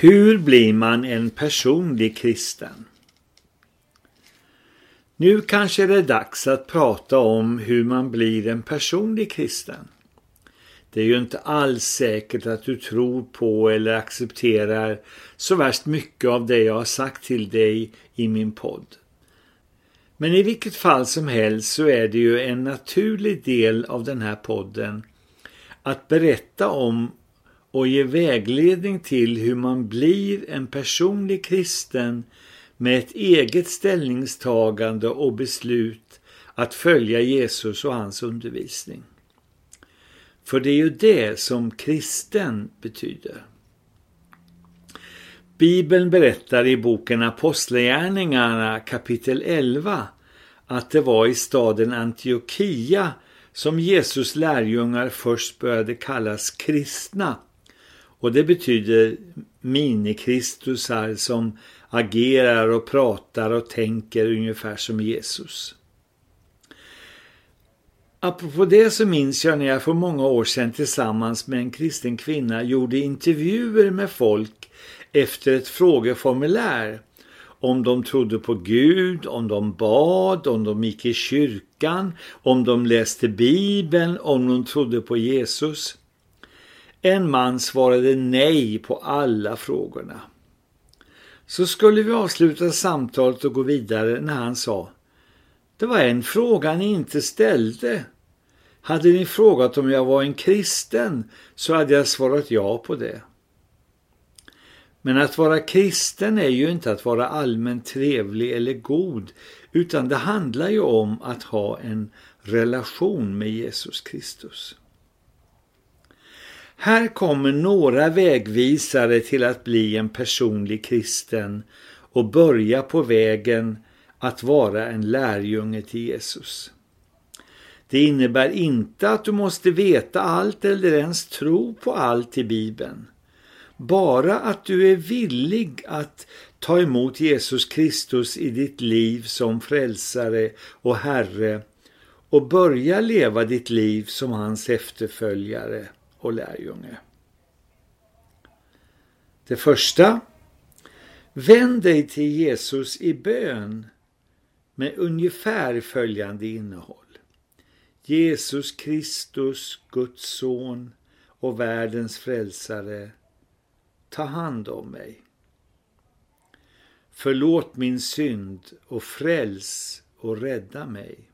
Hur blir man en personlig kristen? Nu kanske det är dags att prata om hur man blir en personlig kristen. Det är ju inte alls säkert att du tror på eller accepterar så värst mycket av det jag har sagt till dig i min podd. Men i vilket fall som helst så är det ju en naturlig del av den här podden att berätta om och ge vägledning till hur man blir en personlig kristen med ett eget ställningstagande och beslut att följa Jesus och hans undervisning. För det är ju det som kristen betyder. Bibeln berättar i boken Apostlagärningarna kapitel 11 att det var i staden Antiochia som Jesus lärjungar först började kallas kristna. Och det betyder minikristusar som agerar och pratar och tänker ungefär som Jesus. Apropå det så minns jag när jag för många år sedan tillsammans med en kristen kvinna gjorde intervjuer med folk efter ett frågeformulär om de trodde på Gud, om de bad, om de gick i kyrkan, om de läste Bibeln, om de trodde på Jesus. En man svarade nej på alla frågorna. Så skulle vi avsluta samtalet och gå vidare när han sa Det var en fråga ni inte ställde. Hade ni frågat om jag var en kristen så hade jag svarat ja på det. Men att vara kristen är ju inte att vara allmänt trevlig eller god utan det handlar ju om att ha en relation med Jesus Kristus. Här kommer några vägvisare till att bli en personlig kristen och börja på vägen att vara en lärjunge till Jesus. Det innebär inte att du måste veta allt eller ens tro på allt i Bibeln. Bara att du är villig att ta emot Jesus Kristus i ditt liv som frälsare och Herre och börja leva ditt liv som hans efterföljare och lärjunge. Det första, vänd dig till Jesus i bön med ungefär följande innehåll. Jesus Kristus, Guds son och världens frälsare, ta hand om mig. Förlåt min synd och fräls och rädda mig.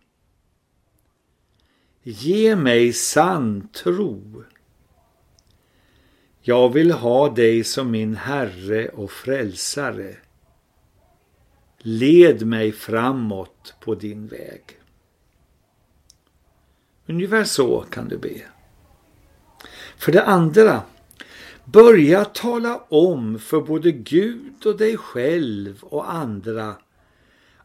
Ge mig sann tro. Jag vill ha dig som min Herre och Frälsare. Led mig framåt på din väg. Ungefär så kan du be. För det andra, börja tala om för både Gud och dig själv och andra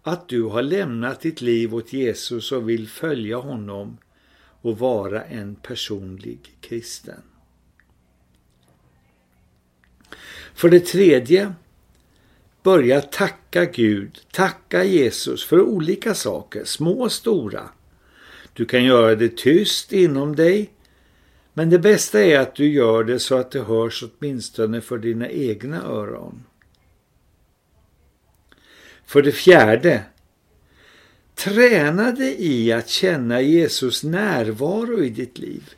att du har lämnat ditt liv åt Jesus och vill följa honom och vara en personlig kristen. För det tredje, börja tacka Gud, tacka Jesus för olika saker, små och stora. Du kan göra det tyst inom dig, men det bästa är att du gör det så att det hörs åtminstone för dina egna öron. För det fjärde, träna dig i att känna Jesus närvaro i ditt liv.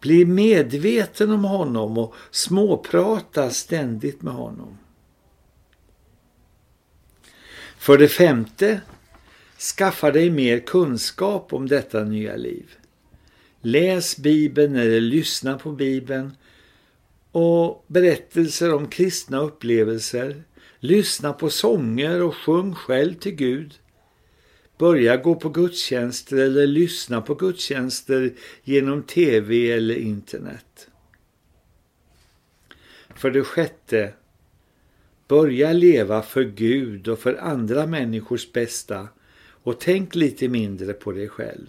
Bli medveten om honom och småprata ständigt med honom. För det femte, skaffa dig mer kunskap om detta nya liv. Läs Bibeln eller lyssna på Bibeln och berättelser om kristna upplevelser. Lyssna på sånger och sjung själv till Gud. Börja gå på gudstjänster eller lyssna på gudstjänster genom tv eller internet. För det sjätte, börja leva för Gud och för andra människors bästa och tänk lite mindre på dig själv.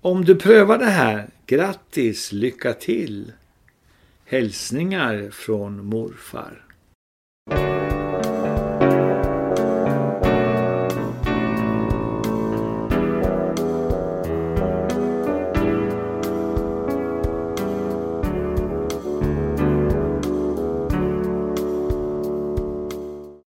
Om du prövar det här, grattis, lycka till! Hälsningar från morfar.